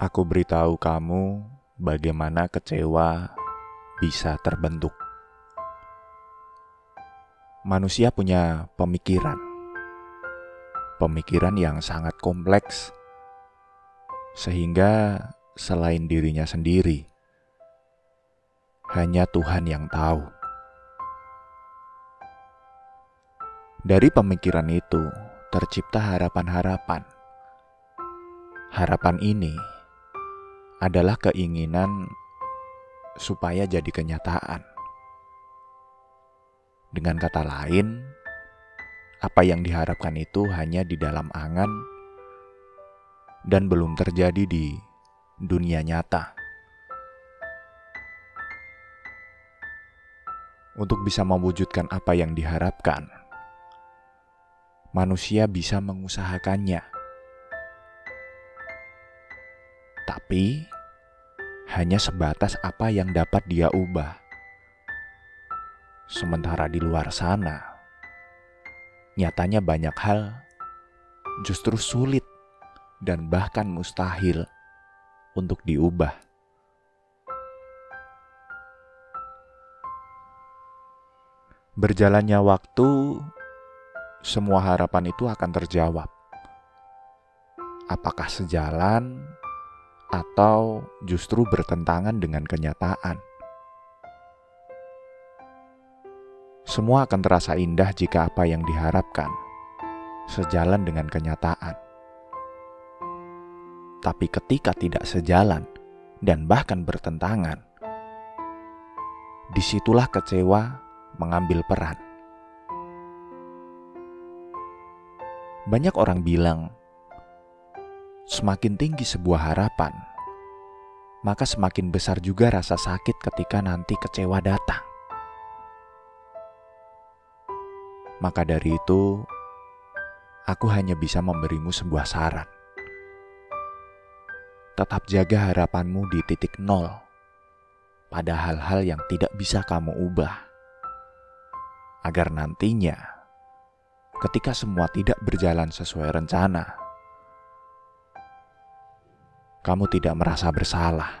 Aku beritahu kamu bagaimana kecewa bisa terbentuk. Manusia punya pemikiran, pemikiran yang sangat kompleks, sehingga selain dirinya sendiri, hanya Tuhan yang tahu. Dari pemikiran itu tercipta harapan-harapan. Harapan ini adalah keinginan supaya jadi kenyataan. Dengan kata lain, apa yang diharapkan itu hanya di dalam angan dan belum terjadi di dunia nyata. Untuk bisa mewujudkan apa yang diharapkan, manusia bisa mengusahakannya tapi hanya sebatas apa yang dapat dia ubah. Sementara di luar sana, nyatanya banyak hal justru sulit dan bahkan mustahil untuk diubah. Berjalannya waktu, semua harapan itu akan terjawab. Apakah sejalan atau justru bertentangan dengan kenyataan. Semua akan terasa indah jika apa yang diharapkan sejalan dengan kenyataan. Tapi ketika tidak sejalan dan bahkan bertentangan, di situlah kecewa mengambil peran. Banyak orang bilang Semakin tinggi sebuah harapan, maka semakin besar juga rasa sakit ketika nanti kecewa datang. Maka dari itu, aku hanya bisa memberimu sebuah saran. Tetap jaga harapanmu di titik nol pada hal-hal yang tidak bisa kamu ubah, agar nantinya, ketika semua tidak berjalan sesuai rencana kamu tidak merasa bersalah.